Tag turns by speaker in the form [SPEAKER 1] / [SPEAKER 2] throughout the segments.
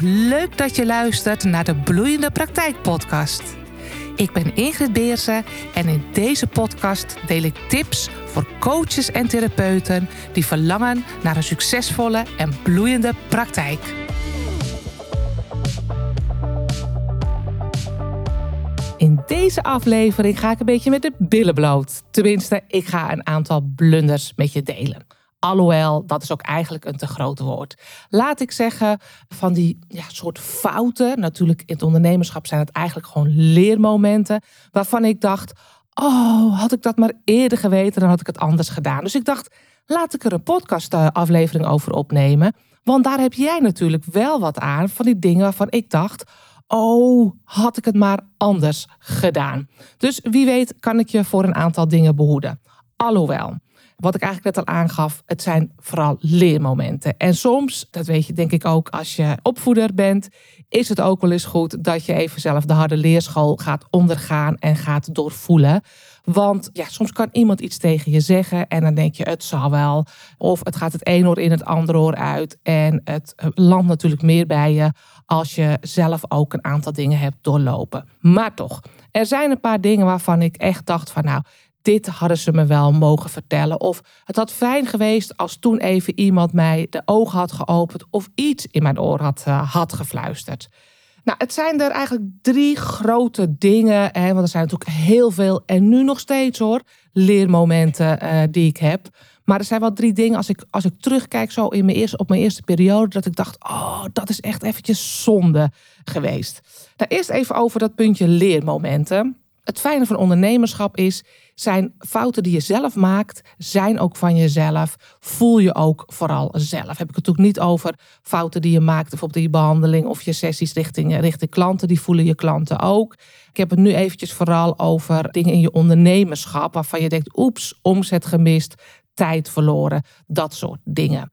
[SPEAKER 1] Leuk dat je luistert naar de Bloeiende Praktijk Podcast. Ik ben Ingrid Beersen en in deze podcast deel ik tips voor coaches en therapeuten die verlangen naar een succesvolle en bloeiende praktijk. In deze aflevering ga ik een beetje met de billen bloot. Tenminste, ik ga een aantal blunders met je delen. Alhoewel, dat is ook eigenlijk een te groot woord. Laat ik zeggen, van die ja, soort fouten. Natuurlijk, in het ondernemerschap zijn het eigenlijk gewoon leermomenten. Waarvan ik dacht, oh, had ik dat maar eerder geweten, dan had ik het anders gedaan. Dus ik dacht, laat ik er een podcastaflevering over opnemen. Want daar heb jij natuurlijk wel wat aan van die dingen waarvan ik dacht, oh, had ik het maar anders gedaan. Dus wie weet kan ik je voor een aantal dingen behoeden. Alhoewel, wat ik eigenlijk net al aangaf, het zijn vooral leermomenten. En soms, dat weet je denk ik ook als je opvoeder bent, is het ook wel eens goed dat je even zelf de harde leerschool gaat ondergaan en gaat doorvoelen. Want ja, soms kan iemand iets tegen je zeggen en dan denk je het zal wel. Of het gaat het een oor in het andere oor uit. En het landt natuurlijk meer bij je als je zelf ook een aantal dingen hebt doorlopen. Maar toch, er zijn een paar dingen waarvan ik echt dacht van nou, dit hadden ze me wel mogen vertellen. Of het had fijn geweest als toen even iemand mij de ogen had geopend of iets in mijn oor had, uh, had gefluisterd. Nou, het zijn er eigenlijk drie grote dingen. Hè, want er zijn natuurlijk heel veel en nu nog steeds hoor, leermomenten uh, die ik heb. Maar er zijn wel drie dingen als ik, als ik terugkijk zo in mijn eerste, op mijn eerste periode. Dat ik dacht, oh, dat is echt eventjes zonde geweest. Nou, eerst even over dat puntje leermomenten. Het fijne van ondernemerschap is, zijn fouten die je zelf maakt, zijn ook van jezelf. Voel je ook vooral zelf. Heb ik het natuurlijk niet over fouten die je maakt, bijvoorbeeld in je behandeling of je sessies richting, richting klanten. Die voelen je klanten ook. Ik heb het nu eventjes vooral over dingen in je ondernemerschap, waarvan je denkt, oeps, omzet gemist, tijd verloren, dat soort dingen.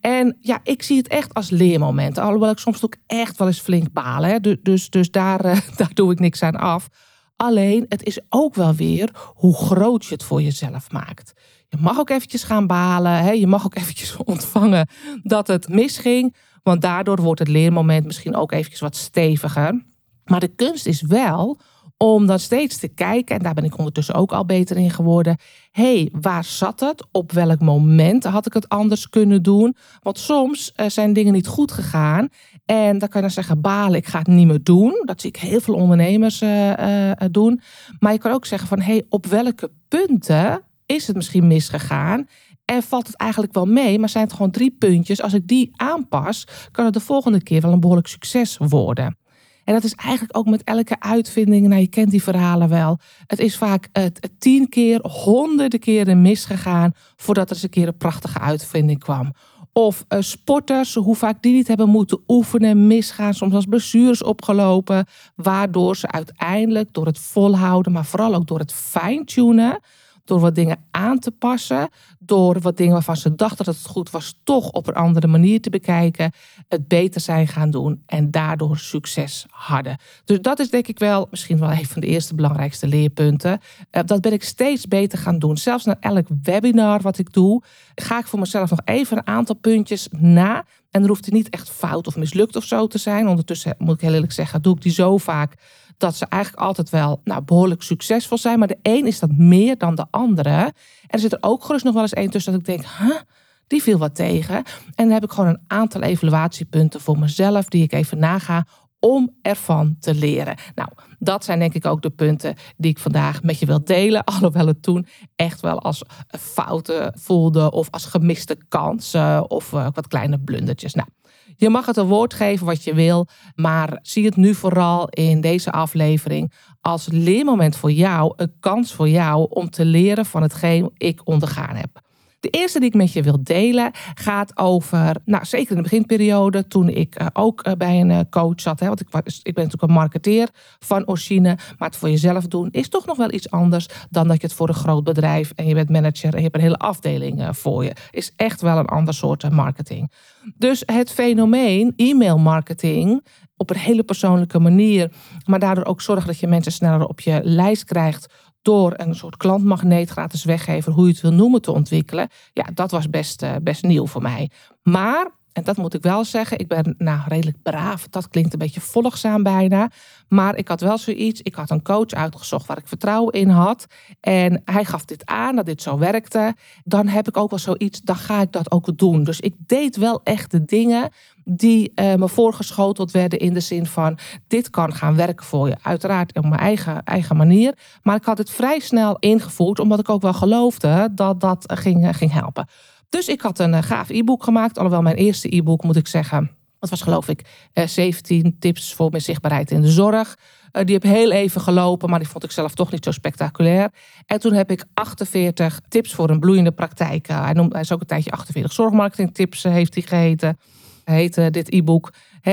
[SPEAKER 1] En ja, ik zie het echt als leermomenten. Alhoewel ik soms ook echt wel eens flink balen. Dus, dus, daar, daar doe ik niks aan af. Alleen het is ook wel weer hoe groot je het voor jezelf maakt. Je mag ook eventjes gaan balen. Hè? Je mag ook eventjes ontvangen dat het misging. Want daardoor wordt het leermoment misschien ook eventjes wat steviger. Maar de kunst is wel om dan steeds te kijken, en daar ben ik ondertussen ook al beter in geworden. Hé, hey, waar zat het? Op welk moment had ik het anders kunnen doen? Want soms uh, zijn dingen niet goed gegaan. En dan kan je dan zeggen, balen, ik ga het niet meer doen. Dat zie ik heel veel ondernemers uh, uh, doen. Maar je kan ook zeggen van, hé, hey, op welke punten is het misschien misgegaan? En valt het eigenlijk wel mee, maar zijn het gewoon drie puntjes. Als ik die aanpas, kan het de volgende keer wel een behoorlijk succes worden. En dat is eigenlijk ook met elke uitvinding. Nou, je kent die verhalen wel. Het is vaak het, tien keer, honderden keren misgegaan voordat er eens een keer een prachtige uitvinding kwam. Of uh, sporters, hoe vaak die niet hebben moeten oefenen, misgaan, soms als blessures opgelopen, waardoor ze uiteindelijk door het volhouden, maar vooral ook door het fine-tunen, door wat dingen aan te passen, door wat dingen waarvan ze dachten dat het goed was, toch op een andere manier te bekijken, het beter zijn gaan doen en daardoor succes hadden. Dus dat is denk ik wel misschien wel een van de eerste belangrijkste leerpunten. Eh, dat ben ik steeds beter gaan doen. Zelfs na elk webinar wat ik doe, ga ik voor mezelf nog even een aantal puntjes na. En er hoeft niet echt fout of mislukt of zo te zijn. Ondertussen moet ik heel eerlijk zeggen, doe ik die zo vaak dat ze eigenlijk altijd wel nou, behoorlijk succesvol zijn. Maar de een is dat meer dan de andere. En er zit er ook gerust nog wel eens één tussen dat ik denk, die viel wat tegen. En dan heb ik gewoon een aantal evaluatiepunten voor mezelf die ik even naga om ervan te leren. Nou, dat zijn denk ik ook de punten die ik vandaag met je wil delen. Alhoewel het toen echt wel als fouten voelde of als gemiste kansen of uh, wat kleine blundertjes. Nou, je mag het een woord geven wat je wil, maar zie het nu vooral in deze aflevering als leermoment voor jou, een kans voor jou om te leren van hetgeen ik ondergaan heb. De eerste die ik met je wil delen gaat over, nou zeker in de beginperiode, toen ik uh, ook uh, bij een uh, coach zat. Hè, want ik, was, ik ben natuurlijk een marketeer van origine, maar het voor jezelf doen is toch nog wel iets anders dan dat je het voor een groot bedrijf en je bent manager en je hebt een hele afdeling voor je. Is echt wel een ander soort marketing. Dus het fenomeen e-mail marketing op een hele persoonlijke manier, maar daardoor ook zorgen dat je mensen sneller op je lijst krijgt door een soort klantmagneet, gratis weggever, hoe je het wil noemen, te ontwikkelen. Ja, dat was best, uh, best nieuw voor mij. Maar En dat moet ik wel zeggen. Ik ben nou redelijk braaf. Dat klinkt een beetje volgzaam bijna. Maar ik had wel zoiets. Ik had een coach uitgezocht waar ik vertrouwen in had. En hij gaf dit aan, dat dit zo werkte. Dan heb ik ook wel zoiets, dan ga ik dat ook doen. Dus ik deed wel echt de dingen die uh, me voorgeschoteld werden in de zin van dit kan gaan werken voor je. Uiteraard op mijn eigen, eigen manier. Maar ik had het vrij snel ingevoerd, omdat ik ook wel geloofde dat dat ging, eh, ging helpen. Dus ik had een eh, gaaf e-book gemaakt. Alhoewel mijn eerste e-book, moet ik zeggen, dat was geloof ik 17 tips voor mijn zichtbaarheid in de zorg. die heb heel even gelopen, maar die vond ik zelf toch niet zo spectaculair. En toen heb ik 48 tips voor een bloeiende praktijk. hij, noemt, hij is ook een tijdje 48 zorgmarketing tips, heeft hij geheten heette dit e-book.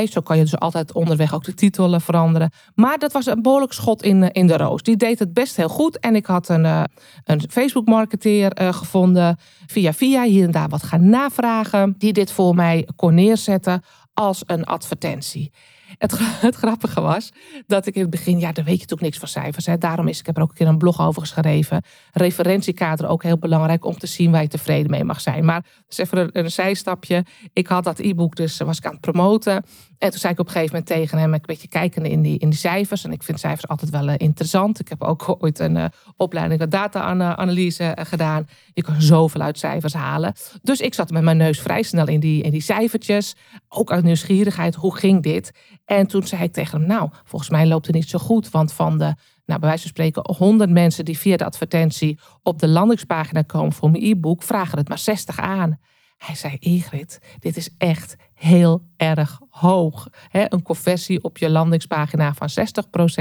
[SPEAKER 1] zo kan je dus altijd onderweg ook de titelen veranderen. Maar dat was een behoorlijk schot in, eh, in de roos. Die deed het best heel goed. En ik had een, uh, een Facebook-marketeer uh, gevonden. Via via hier en daar wat gaan navragen. Die dit voor mij kon neerzetten als een advertentie. Het, grappige was dat ik in het begin, ja, dan weet je natuurlijk niks van cijfers. Hè. Daarom is, ik heb er ook een keer een blog over geschreven. Referentiekader ook heel belangrijk om te zien waar je tevreden mee mag zijn. Maar dus even een, een zijstapje. Ik had dat e-book, dus was ik aan het promoten. En toen zei ik op een gegeven moment tegen hem, een beetje kijken in die, in cijfers. En ik vind cijfers altijd wel uh, interessant. Ik heb ook ooit een uh, opleiding data-analyse uh, gedaan. Je kan zoveel uit cijfers halen. Dus ik zat met mijn neus vrij snel in die, in die cijfertjes. Ook uit nieuwsgierigheid, hoe ging dit? En toen zei ik tegen hem, nou, volgens mij loopt het niet zo goed. Want van de, nou, bij wijze van spreken, 100 mensen die via de advertentie op de landingspagina komen voor mijn e-book, vragen het maar 60 aan. Hij zei, Ingrid, dit is echt heel erg hoog. een conversie op je landingspagina van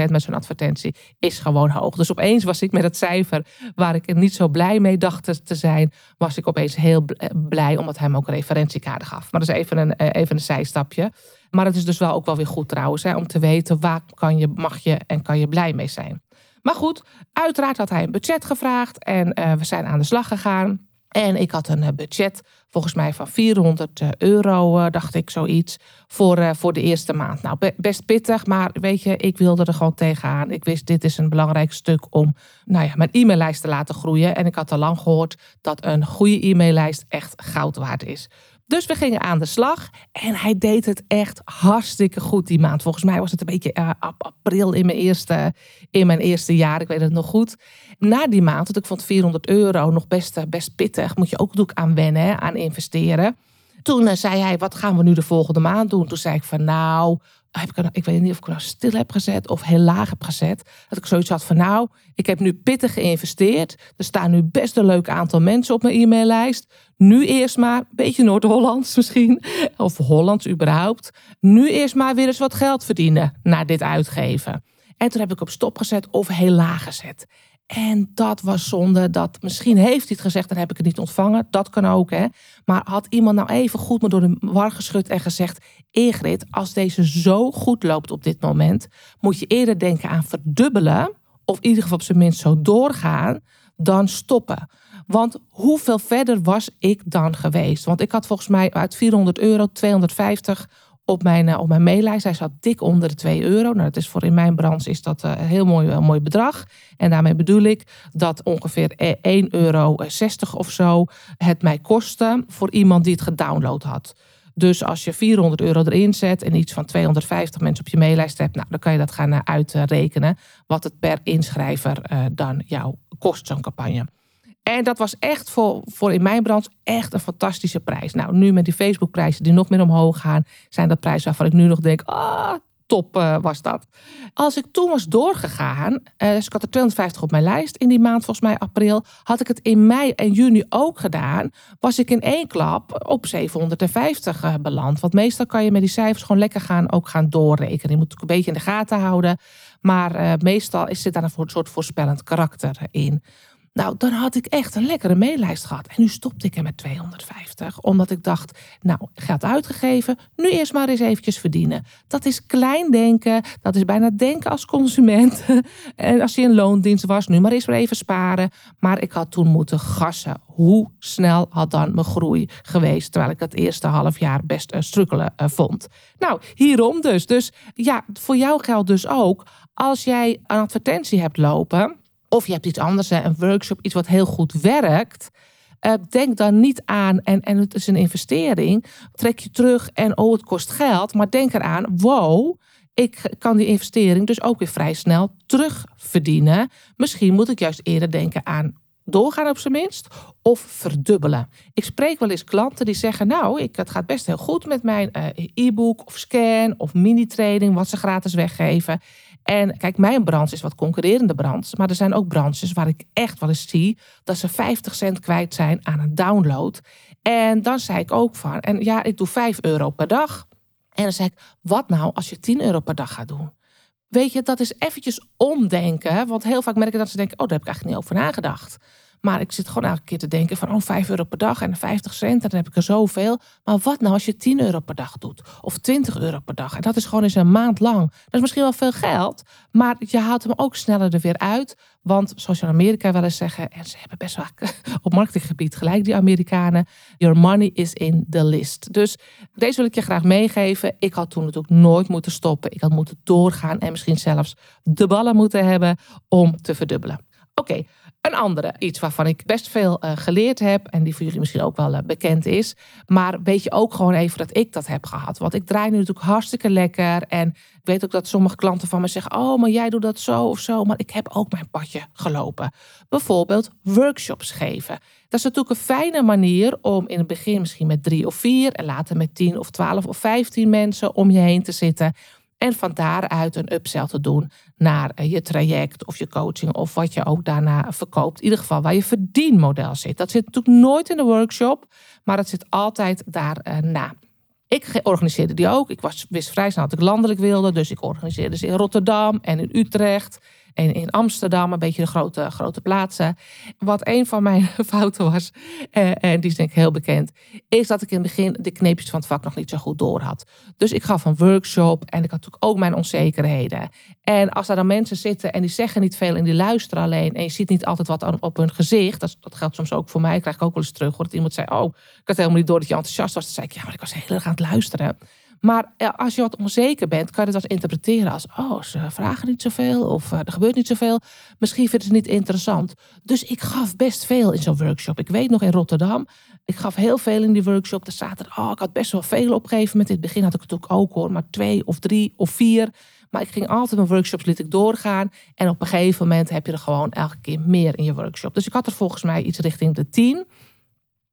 [SPEAKER 1] 60% met zo'n advertentie is gewoon hoog. Dus opeens was ik met het cijfer waar ik niet zo blij mee dacht te zijn, was ik opeens heel eh, blij omdat hij me ook een referentiekader gaf. Maar dat is even een, eh, even een zijstapje. Maar het is dus wel ook wel weer goed trouwens, om te weten waar kan je, mag je en kan je blij mee zijn. Maar goed, uiteraard had hij een budget gevraagd en uh, we zijn aan de slag gegaan. En ik had een budget, volgens mij van 400 euro, dacht ik zoiets, voor, voor de eerste maand. Nou, best pittig, maar weet je, ik wilde er gewoon tegenaan. Ik wist, dit is een belangrijk stuk om nou ja, mijn e-maillijst te laten groeien. En ik had al lang gehoord dat een goede e-maillijst echt goud waard is. Dus we gingen aan de slag. En hij deed het echt hartstikke goed die maand. Volgens mij was het een beetje uh, april in mijn, eerste, in mijn eerste jaar. Ik weet het nog goed. Na die maand, want ik vond 400 euro nog best, eh, best pittig. Moet je ook natuurlijk aan wennen, aan investeren. Toen uh, zei hij, wat gaan we nu de volgende maand doen? Toen zei ik van nou, heb ik, ik weet niet of ik nou stil heb gezet of heel laag heb gezet. Dat ik zoiets had van nou, ik heb nu pittig geïnvesteerd. Er staan nu best een leuk aantal mensen op mijn e-maillijst. Nu eerst maar, een beetje Noord-Hollands misschien, of Hollands überhaupt. Nu eerst maar weer eens wat geld verdienen na dit uitgeven. En toen heb ik op stop gezet of heel laag gezet. En dat was zonde. Dat, misschien heeft hij het gezegd, dan heb ik het niet ontvangen. Dat kan ook, hè. Maar had iemand nou even goed me door de war geschud en gezegd... Ingrid, als deze zo goed loopt op dit moment... moet je eerder denken aan verdubbelen... of in ieder geval op zijn minst zo doorgaan... dan stoppen. Want hoeveel verder was ik dan geweest? Want ik had volgens mij uit 400 euro 250 op mijn, eh, op mijn maillijst. Hij zat dik onder de 2 euro. Nou, dat is voor in mijn branche is dat eh, een heel mooi, een mooi bedrag. En daarmee bedoel ik dat ongeveer 1,60 e- euro of zo het mij kostte voor iemand die het gedownload had. Dus als je 400 euro erin zet en iets van 250 mensen op je maillijst hebt, nou, dan kan je dat gaan eh, uitrekenen. Wat het per inschrijver dan jou kost, zo'n campagne. En dat was echt voor, voor in mijn branche echt een fantastische prijs. Nou, nu met die Facebook-prijzen die nog meer omhoog gaan, zijn dat prijzen waarvan ik nu nog denk: ah, top uh, was dat. Als ik toen was doorgegaan, uh, dus ik had er 250 op mijn lijst in die maand, volgens mij april, had ik het in mei en juni ook gedaan, was ik in één klap op 750 uh, eh, beland. Want meestal kan je met die cijfers gewoon lekker gaan, ook gaan doorrekenen. Je moet het een beetje in de gaten houden, maar meestal er daar een soort voorspellend karakter in. Nou, dan had ik echt een lekkere maillijst gehad. En nu stopte ik er met 250. Omdat ik dacht, nou, geld uitgegeven. Nu eerst maar eens eventjes verdienen. Dat is klein denken. Dat is bijna denken als consument. en als je in loondienst was, nu maar eens weer even sparen. Maar ik had toen moeten gassen. Hoe snel had dan mijn groei geweest? Terwijl ik het eerste half jaar best uh, strukkelen uh, vond. Nou, hierom dus. Dus ja, voor jou geldt dus ook. Als jij een advertentie hebt lopen of je hebt iets anders, een workshop, iets wat heel goed werkt. Uh, denk dan niet aan, en, en het is een investering, trek je terug en oh, het kost geld. Maar denk eraan, wow, ik kan die investering dus ook weer vrij snel terugverdienen. Misschien moet ik juist eerder denken aan doorgaan op zijn minst of verdubbelen. Ik spreek wel eens klanten die zeggen: Nou, ik, het gaat best heel goed met mijn uh, e-book of scan of mini-training, wat ze gratis weggeven. En kijk, mijn branche is wat concurrerende branche, maar er zijn ook branches waar ik echt wel eens zie dat ze 50 cent kwijt zijn aan een download. En dan zei ik ook van: En ja, ik doe 5 euro per dag. En dan zeg ik: Wat nou als je 10 euro per dag gaat doen? Weet je, dat is eventjes omdenken. Want heel vaak merk ik dat ze denken: Oh, daar heb ik eigenlijk niet over nagedacht. Maar ik zit gewoon elke keer te denken van, oh, 5 euro per dag en 50 cent, dan heb ik er zoveel. Maar wat nou als je 10 euro per dag doet? Of 20 euro per dag? En dat is gewoon eens een maand lang. Dat is misschien wel veel geld, maar je haalt hem ook sneller er weer uit. Want zoals in Amerika wel eens zeggen, en ze hebben best vaak op marketinggebied gelijk, die Amerikanen, your money is in the list. Dus deze wil ik je graag meegeven. Ik had toen natuurlijk nooit moeten stoppen. Ik had moeten doorgaan en misschien zelfs de ballen moeten hebben om te verdubbelen. Oké, een andere, iets waarvan ik best veel uh, geleerd heb en die voor jullie misschien ook wel uh, bekend is. Maar weet je ook gewoon even dat ik dat heb gehad. Want ik draai nu natuurlijk hartstikke lekker. En ik weet ook dat sommige klanten van me zeggen: Oh, maar jij doet dat zo of zo. Maar ik heb ook mijn padje gelopen. Bijvoorbeeld workshops geven. Dat is natuurlijk een fijne manier om in het begin misschien met drie of vier en later met tien of twaalf of vijftien mensen om je heen te zitten. En van daaruit een upsell te doen naar eh, je traject of je coaching of wat je ook daarna verkoopt. In ieder geval waar je verdienmodel zit. Dat zit natuurlijk nooit in de workshop, maar dat zit altijd daarna. Ik organiseerde die ook. Ik was, wist vrij snel dat ik landelijk wilde. Dus ik organiseerde ze in Rotterdam en in Utrecht. En in Amsterdam, een beetje de grote, grote plaatsen. Wat een van mijn fouten was, eh, en die is denk ik heel bekend, is dat ik in het begin de kneepjes van het vak nog niet zo goed door had. Dus ik gaf een workshop en ik had natuurlijk ook mijn onzekerheden. En als daar dan mensen zitten en die zeggen niet veel en die luisteren alleen en je ziet niet altijd wat op hun gezicht, dat, dat geldt soms ook voor mij, krijg ik ook wel eens terug, hoor, dat iemand zei, oh, ik had helemaal niet door dat je enthousiast was. Dan zei ik, ja, maar ik was heel erg aan het luisteren. Maar als je wat onzeker bent, kan je dat interpreteren als: oh, ze vragen niet zoveel of uh, er gebeurt niet zoveel. Misschien vinden ze het niet interessant. Dus ik gaf best veel in zo'n workshop. Ik weet nog in Rotterdam, ik gaf heel veel in die workshop. Er zaten, oh, ik had best wel veel opgegeven. Met in het begin had ik het ook, ook hoor, maar twee of drie of vier. Maar ik ging altijd mijn workshops, liet ik doorgaan. En op een gegeven moment heb je er gewoon elke keer meer in je workshop. Dus ik had er volgens mij iets richting de tien.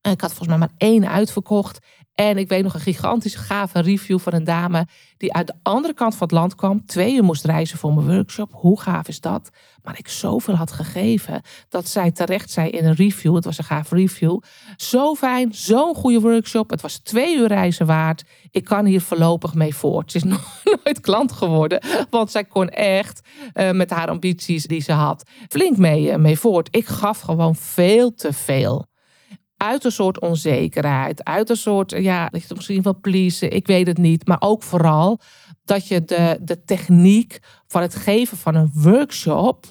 [SPEAKER 1] Ik had volgens mij maar één uitverkocht. En ik weet nog een gigantische gave review van een dame die uit de andere kant van het land kwam. Twee uur moest reizen voor mijn workshop. Hoe gaaf is dat? Maar ik zoveel had gegeven dat zij terecht zei in een review. Het was een gaaf review. Zo fijn, zo'n goede workshop. Het was twee uur reizen waard. Ik kan hier voorlopig mee voort. Ze is nooit klant geworden, want zij kon echt uh, met haar ambities die ze had flink mee, uh, mee voort. Ik gaf gewoon veel te veel uit een soort onzekerheid, uit een soort, ja, dat je het misschien wel pleasen, ik weet het niet. Maar ook vooral dat je de, de techniek van het geven van een workshop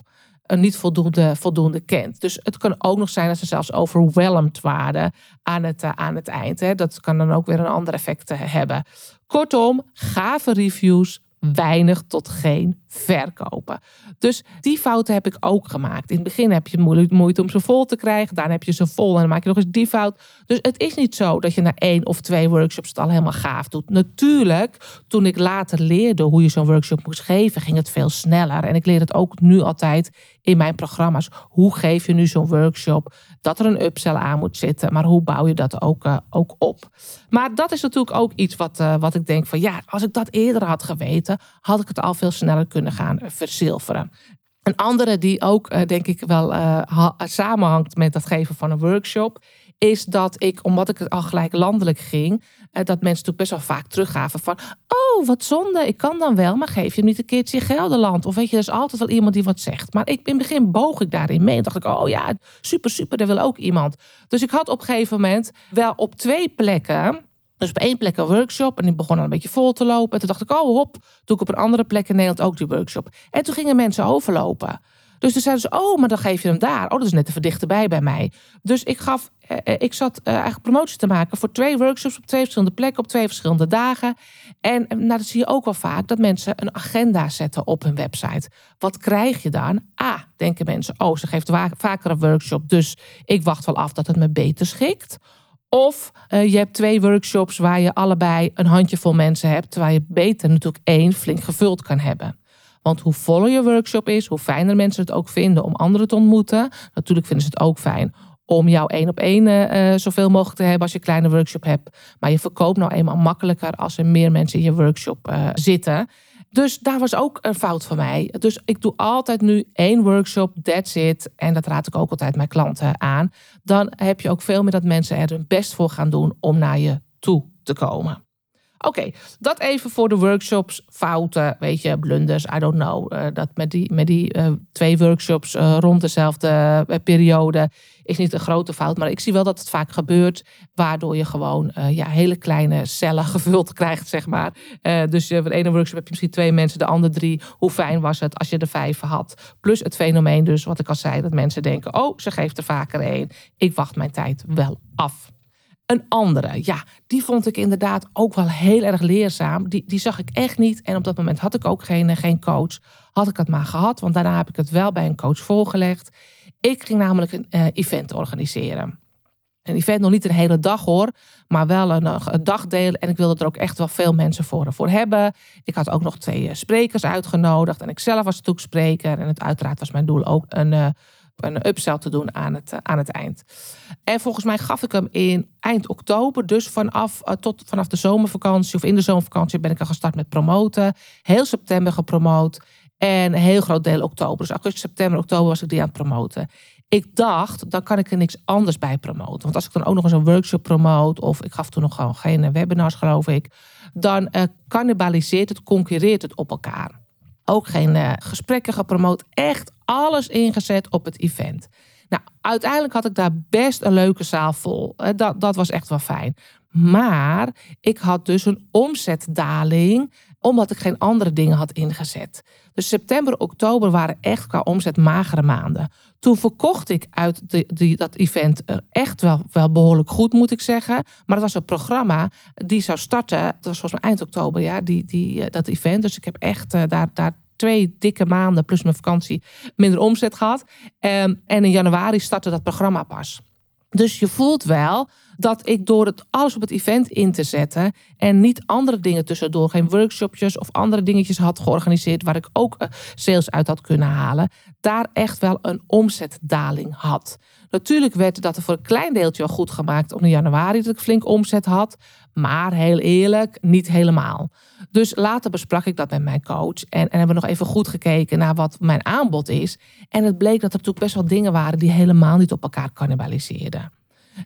[SPEAKER 1] uh, niet voldoende, voldoende kent. Dus het kan ook nog zijn dat ze zelfs overwhelmed waren aan het, uh, aan het eind. Hè. Dat kan dan ook weer een ander effect uh, hebben. Kortom, gave reviews, weinig tot geen verkopen. Dus die fouten heb ik ook gemaakt. In het begin heb je moeite om ze vol te krijgen. Daarna heb je ze vol en dan maak je nog eens die fout. Dus het is niet zo dat je na één of twee workshops het al helemaal gaaf doet. Natuurlijk, toen ik later leerde hoe je zo'n workshop moest geven, ging het veel sneller. En ik leer het ook nu altijd in mijn programma's. Hoe geef je nu zo'n workshop? Dat er een upsell aan moet zitten. Maar hoe bouw je dat ook, uh, ook op? Maar dat is natuurlijk ook iets wat, uh, wat ik denk van ja, als ik dat eerder had geweten, had ik het al veel sneller kunnen gaan verzilveren. Een andere die ook, uh, denk ik, wel samenhangt met het geven van een workshop, is dat ik, omdat ik het al gelijk landelijk ging, dat mensen natuurlijk best wel vaak teruggaven van, oh, wat zonde, ik kan dan wel, maar geef je niet een keertje Gelderland? Of weet je, er is altijd wel iemand die wat zegt. Maar ik, in het begin boog ik daarin mee en dacht ik, oh ja, super, super, daar wil ook iemand. Dus ik had op een gegeven moment wel op twee plekken, dus op één plek een workshop en die begon al een beetje vol te lopen. En toen dacht ik, oh hop, doe ik op een andere plek in Nederland ook die workshop. En toen gingen mensen overlopen. Dus toen zeiden ze, oh, maar dan geef je hem daar. Oh, dat is net even dichterbij bij mij. Dus ik gaf, eh, ik zat uh, eigenlijk promotie te maken voor twee workshops op twee verschillende plekken, op twee verschillende dagen. En nou, dat zie je ook wel vaak, dat mensen een agenda zetten op hun website. Wat krijg je dan? A, denken mensen, oh, ze geeft vaker een workshop, dus ik wacht wel af dat het me beter schikt. Of je hebt twee workshops waar je allebei een handjevol mensen hebt, terwijl je beter natuurlijk één flink gevuld kan hebben. Want hoe voller je workshop is, hoe fijner mensen het ook vinden om anderen te ontmoeten. Natuurlijk vinden ze het ook fijn om jou één op één uh, zoveel mogelijk te hebben als je een kleine workshop hebt. Maar je verkoopt nou eenmaal makkelijker als er meer mensen in je workshop uh, zitten. Dus daar was ook een fout van mij. Dus ik doe altijd nu één workshop, that's it. En dat raad ik ook altijd mijn klanten aan. Dan heb je ook veel meer dat mensen er hun best voor gaan doen om naar je toe te komen. Oké, dat even voor de workshops, fouten, weet je, blunders, I don't know. Uh, dat met die, met die uh, twee workshops uh, rond dezelfde periode is niet een grote fout. Maar ik zie wel dat het vaak gebeurt, waardoor je gewoon ja, hele kleine cellen gevuld krijgt, zeg maar. dus voor de ene workshop heb je misschien twee mensen, de andere drie. Hoe fijn was het als je er vijf had? Plus het fenomeen dus, wat ik al zei, dat mensen denken, oh, ze geeft er vaker één. Ik wacht mijn tijd wel af. Een andere, ja, die vond ik inderdaad ook wel heel erg leerzaam. Die, die zag ik echt niet. En op dat moment had ik ook geen, eh, geen coach. Had ik het maar gehad, want daarna heb ik het wel bij een coach voorgelegd. Ik ging namelijk een uh, event organiseren. Een event nog niet een hele dag hoor, maar wel een, eh, dagdeel. En ik wilde er ook echt wel veel mensen voor, voor hebben. Ik had ook nog twee sprekers uitgenodigd. En ik zelf was natuurlijk spreker. En het, uiteraard was mijn doel ook een een upsell te doen aan het, eh, aan het eind. En volgens mij gaf ik hem in eind oktober. Dus vanaf, uh, tot, vanaf de zomervakantie of in de zomervakantie ben ik al gestart met promoten. Heel september gepromoot. En een heel groot deel oktober. Dus augustus, september, oktober was ik die aan het promoten. Ik dacht, dan kan ik er niks anders bij promoten. Want als ik dan ook nog eens een workshop promoot, of ik gaf toen nog gewoon geen webinars, geloof ik, dan uh, het, concurreert het op elkaar. Ook geen uh, gesprekken gepromoot. Echt alles ingezet op het event. Nou, uiteindelijk had ik daar best een leuke zaal vol. Eh, dat, dat was echt wel fijn. Maar ik had dus een omzetdaling omdat ik geen andere dingen had ingezet. Dus september, oktober waren echt qua omzet magere maanden. Toen verkocht ik uit de, die, dat event eh, echt wel, wel behoorlijk goed, moet ik zeggen. Maar het was een programma die zou starten. Dat was volgens mij eind oktober, ja, die, die, eh, dat event. Dus ik heb echt uh, daar, daar twee dikke maanden plus mijn vakantie minder omzet gehad. Ehm, en in januari startte dat programma pas. Dus je voelt wel dat ik door het alles op het event in te zetten en niet andere dingen tussendoor, geen workshopjes of andere dingetjes had georganiseerd waar ik ook eh, sales uit had kunnen halen, daar echt wel een omzetdaling had. Natuurlijk werd dat er voor een klein deeltje wel goed gemaakt om in januari dat ik flink omzet had, maar heel eerlijk, niet helemaal. Dus later besprak ik dat met mijn coach en, en hebben we nog even goed gekeken naar wat mijn aanbod is. En het bleek dat er natuurlijk best wel dingen waren die helemaal niet op elkaar cannibaliseerden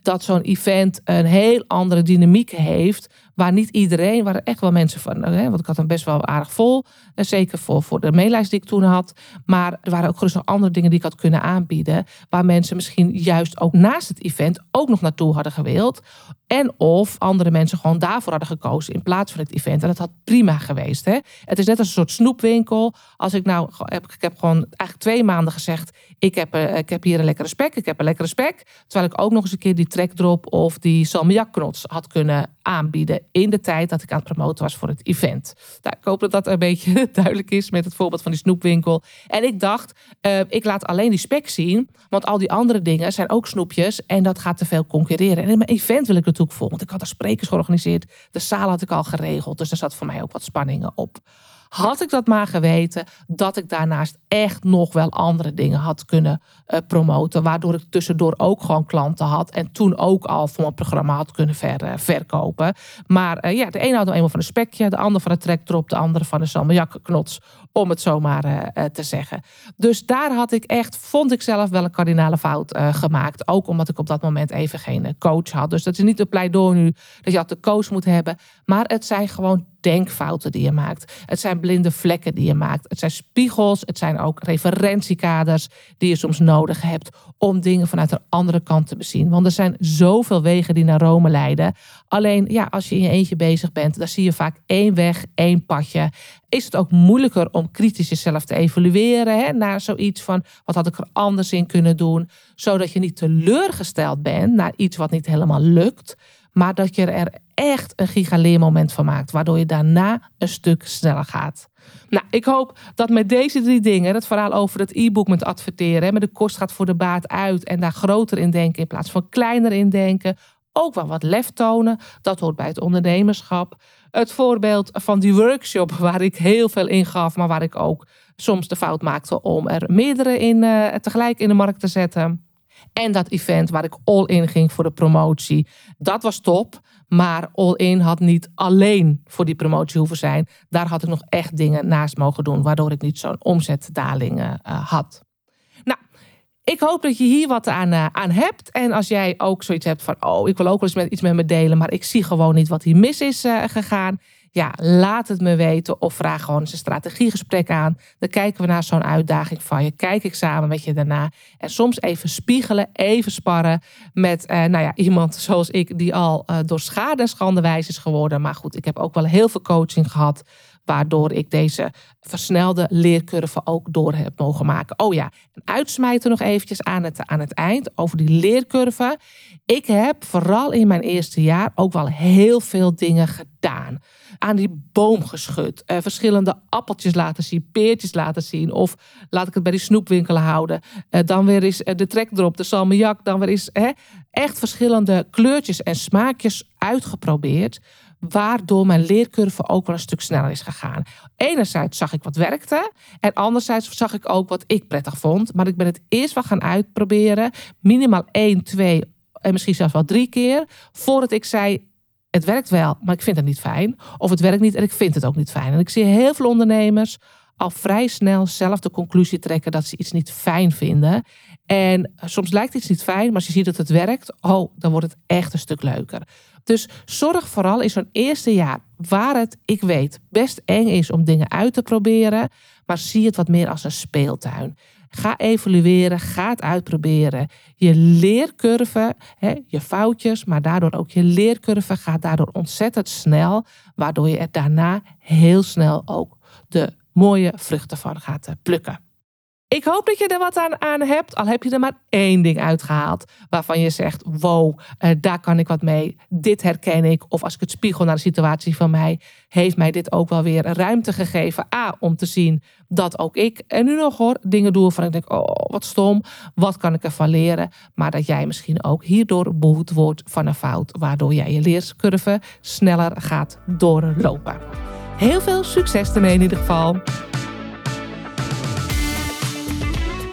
[SPEAKER 1] dat zo'n event een heel andere dynamiek heeft. Waar niet iedereen, waar echt wel mensen van, hè, want ik had hem best wel aardig vol. Eh, zeker voor, voor de meelijst die ik toen had. Maar er waren ook gerust nog andere dingen die ik had kunnen aanbieden. Waar mensen misschien juist ook naast het event ook nog naartoe hadden gewild. En of andere mensen gewoon daarvoor hadden gekozen in plaats van het event. En dat had prima geweest. Hè? Het is net als een soort snoepwinkel. Als ik nou, heb, ik heb gewoon eigenlijk twee maanden gezegd. Ik heb, uh, ik heb hier een lekkere spek, ik heb een lekkere spek. Terwijl ik ook nog eens een keer die trekdrop of die salmiakknots had kunnen aanbieden in de tijd dat ik aan het promoten was voor het event. Nou, ik hoop dat dat een beetje duidelijk is met het voorbeeld van die snoepwinkel. En ik dacht, uh, ik laat alleen die spek zien, want al die andere dingen zijn ook snoepjes en dat gaat te veel concurreren. En in mijn event wil ik natuurlijk vol, want ik had er sprekers georganiseerd, de zaal had ik al geregeld, dus er zat voor mij ook wat spanningen op. Had ik dat maar geweten, dat ik daarnaast echt nog wel andere dingen had kunnen uh, promoten. Waardoor ik tussendoor ook gewoon klanten had. En toen ook al voor mijn programma had kunnen ver, uh, verkopen. Maar uh, ja, de ene had eenmaal van een spekje, de ander van een trekdrop, de andere van een salmiakknots. Om het zomaar te zeggen. Dus daar had ik echt, vond ik zelf wel een kardinale fout gemaakt. Ook omdat ik op dat moment even geen coach had. Dus dat is niet een pleidooi nu dat je altijd de coach moet hebben. Maar het zijn gewoon denkfouten die je maakt. Het zijn blinde vlekken die je maakt. Het zijn spiegels. Het zijn ook referentiekaders die je soms nodig hebt om dingen vanuit een andere kant te bezien. Want er zijn zoveel wegen die naar Rome leiden. Alleen ja, als je in je eentje bezig bent, dan zie je vaak één weg, één padje. Is het ook moeilijker om kritisch jezelf te evalueren hè, naar zoiets van wat had ik er anders in kunnen doen, zodat je niet teleurgesteld bent naar iets wat niet helemaal lukt, maar dat je er echt een gigaleermoment van maakt, waardoor je daarna een stuk sneller gaat. Nou, ik hoop dat met deze drie dingen, het verhaal over het e-book met adverteren, met de kost gaat voor de baat uit en daar groter in denken in plaats van kleiner in denken, ook wel wat lef tonen. Dat hoort bij het ondernemerschap. Het voorbeeld van die workshop waar ik heel veel in gaf, maar waar ik ook soms de fout maakte om er meerdere in, uh, tegelijk in de markt te zetten. En dat event waar ik all in ging voor de promotie. Dat was top. Maar all in had niet alleen voor die promotie hoeven zijn. Daar had ik nog echt dingen naast mogen doen. Waardoor ik niet zo'n omzetdaling uh, had. Ik hoop dat je hier wat aan, uh, aan hebt. En als jij ook zoiets hebt van, oh, ik wil ook wel eens met, iets met me delen, maar ik zie gewoon niet wat hier mis is uh, gegaan. Ja, laat het me weten of vraag gewoon eens een strategiegesprek aan. Dan kijken we naar zo'n uitdaging van je. Kijk ik samen met je daarna. En soms even spiegelen, even sparren met uh, nou ja, iemand zoals ik, die al door schade en schande wijs is geworden. Maar goed, ik heb ook wel heel veel coaching gehad waardoor ik deze versnelde leercurve ook door heb mogen maken. Oh ja, en uitsmijten nog eventjes aan het, aan het eind over die leercurve. Ik heb vooral in mijn eerste jaar ook wel heel veel dingen gedaan. Aan die boom geschud, eh, verschillende appeltjes laten zien, peertjes laten zien. Of laat ik het bij die snoepwinkel houden. Eh, dan weer eens eh, de trekdrop, de salmiak. Dan weer eens hè, echt verschillende kleurtjes en smaakjes uitgeprobeerd waardoor mijn leercurve ook wel een stuk sneller is gegaan. Enerzijds zag ik wat werkte en anderzijds zag ik ook wat ik prettig vond. Maar ik ben het eerst wel gaan uitproberen, minimaal één, twee en misschien zelfs wel drie keer, voordat ik zei, het werkt wel, maar ik vind het niet fijn. Of het werkt niet en ik vind het ook niet fijn. En ik zie heel veel ondernemers al vrij snel zelf de conclusie trekken dat ze iets niet fijn vinden. En soms lijkt iets niet fijn, maar als je ziet dat het werkt, oh, dan wordt het echt een stuk leuker. Dus zorg vooral in zo'n eerste jaar, waar het, ik weet, best eng is om dingen uit te proberen, maar zie het wat meer als een speeltuin. Ga evalueren, ga het uitproberen. Je leercurve, hè, je foutjes, maar daardoor ook je leercurve gaat daardoor ontzettend snel, waardoor je er daarna heel snel ook de mooie vruchten van gaat eh, plukken. Ik hoop dat je er wat aan, aan hebt, al heb je er maar één ding uitgehaald waarvan je zegt: wow, uh, daar kan ik wat mee. Dit herken ik. Of als ik het spiegel naar de situatie van mij, heeft mij dit ook wel weer ruimte gegeven. A, om te zien dat ook ik, en nu nog hoor, dingen doe van ik denk: oh, wat stom, wat kan ik ervan leren? Maar dat jij misschien ook hierdoor behoed wordt van een fout, waardoor jij je leerscurve sneller gaat doorlopen. Heel veel succes ermee in ieder geval.